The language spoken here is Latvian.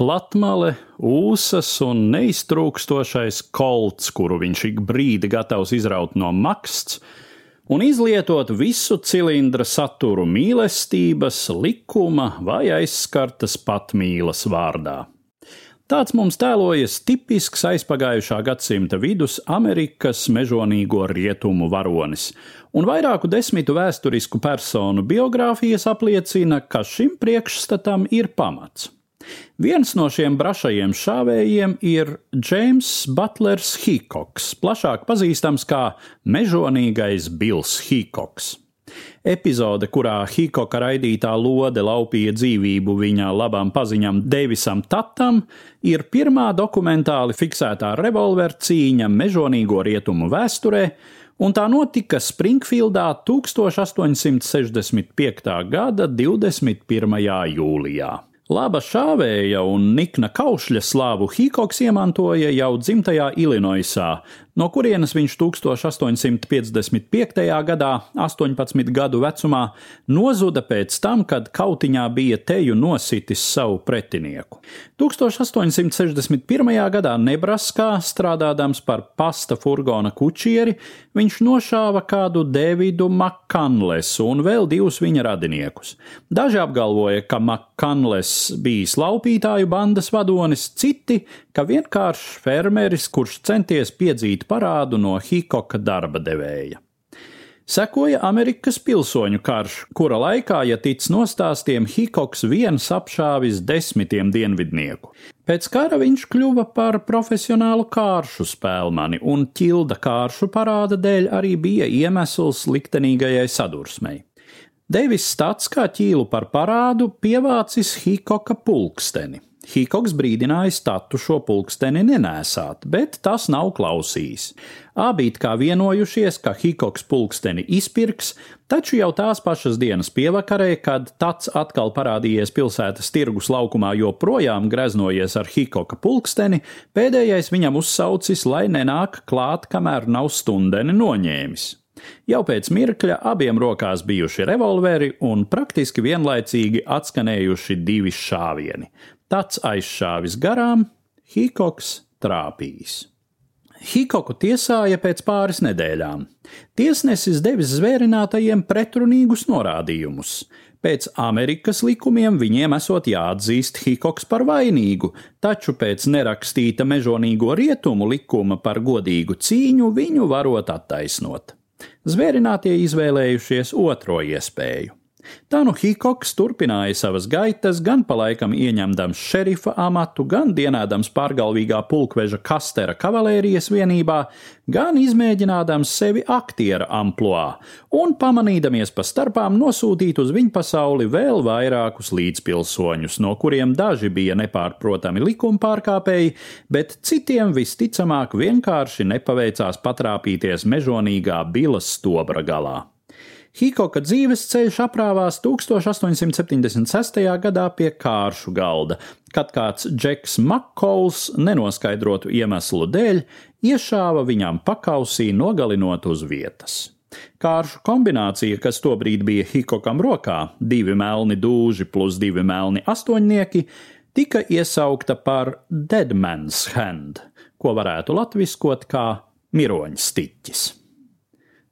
platmale, ūsas un neiztrūkstošais kolts, kuru viņš ik brīdi gatavs izraut no maksts, un izlietot visu cilindra saturu mīlestības, likuma vai aizskartas patmīlas vārdā. Tāds mums tēlojas tipisks aizpagājušā gadsimta vidus Amerikas mežonīgo rietumu varonis, un vairāku desmitu vēsturisku personu biogrāfijas apliecina, ka šim priekšstatam ir pamats. Viens no šiem brašajiem šāvējiem ir James Butlers Hīkoks, plašāk pazīstams kā mežonīgais Bills Hīkoks. Epizode, kurā Hikoka raidītā lode laupīja dzīvību viņa labam paziņam Deivisam Tatam, ir pirmā dokumentāli fiksētā revolveru cīņa mežonīgo rietumu vēsturē, un tā notika Springfieldā 1865. gada 21. jūlijā. Laba šāvēja un nikna kaušļa slāvu Hīkoks iemantoja jau dzimtajā Ilinoisā, no kurienes viņš 1855. gadā, 18 gadu vecumā, nozuda pēc tam, kad kautiņā bija teju nositis savu pretinieku. 1861. gadā Nebraskā, strādādams par pasta furgona kučieri, viņš nošāva kādu Davidu Makanlesu un vēl divus viņa radiniekus. Daži apgalvoja, ka Makanles bijis laupītāju bandas vadonis, citi, ka vienkāršs fermeris, kurš centies piedzīt parādu no Hikoka darba devēja. Sekoja Amerikas pilsoņu karš, kura laikā, ja tic nostāstiem, Hikoks viens apšāvis desmitiem dienvidnieku. Pēc kara viņš kļuva par profesionālu kāršu spēlmani, un ķilda kāršu parāda dēļ arī bija iemesls liktenīgajai sadursmei. Deivis Stats kā ķīlu par parādu pievācis Hikoka pulksteni. Hikoks brīdināja statu šo pulksteni nenēsāt, bet tas nav klausījis. Abi it kā vienojušies, ka Hikoks pulksteni izpirks, taču jau tās pašas dienas pievakarē, kad tāds atkal parādījies pilsētas tirgus laukumā, joprojām greznojies ar Hikoka pulksteni, pēdējais viņam uzsaucis, lai nenāk klāt, kamēr nav stundeni noņēmis. Jau pēc mirkļa abiem rokās bijuši revolveri un praktiski vienlaicīgi atskanējuši divi šāvieni. Tāds aizšāvis garām, Hikoks trāpījis. Hikoku tiesāja pēc pāris nedēļām. Tiesnesis devis zvērinātajiem pretrunīgus norādījumus. Pēc Amerikas likumiem viņiem esot jāatzīst Hikoks par vainīgu, taču pēc nerakstīta mežonīgo rietumu likuma par godīgu cīņu viņu varot attaisnot. Zvērinātie izvēlējušies otro iespēju. Tā nu Hikoks turpināja savas gaitas, gan pa laikam ieņemdams šerifa amatu, gan dienādams pārgalvīgā pulkveža Kastera kavalērijas vienībā, gan izmēģinādams sevi aktiera amploā, un pamanīdamies pa starpām nosūtīt uz viņu pasauli vēl vairākus līdzpilsoņus, no kuriem daži bija nepārprotami likuma pārkāpēji, bet citiem visticamāk vienkārši nepaveicās patrāpīties mežonīgā bilas stobra galā. Hikoka dzīves ceļš aprāvās 1876. gadā pie kāršu galda, kad kāds Džeks Makkols nenoskaidrotu iemeslu dēļ iešāva viņam pakausī, nogalinot uz vietas. Kāršu kombinācija, kas tobrīd bija Hikokam rokā, divi melni dūži plus divi melni astoņnieki, tika iesaukta par Deadman's Hand, ko varētu latviskot kā miroņstiķis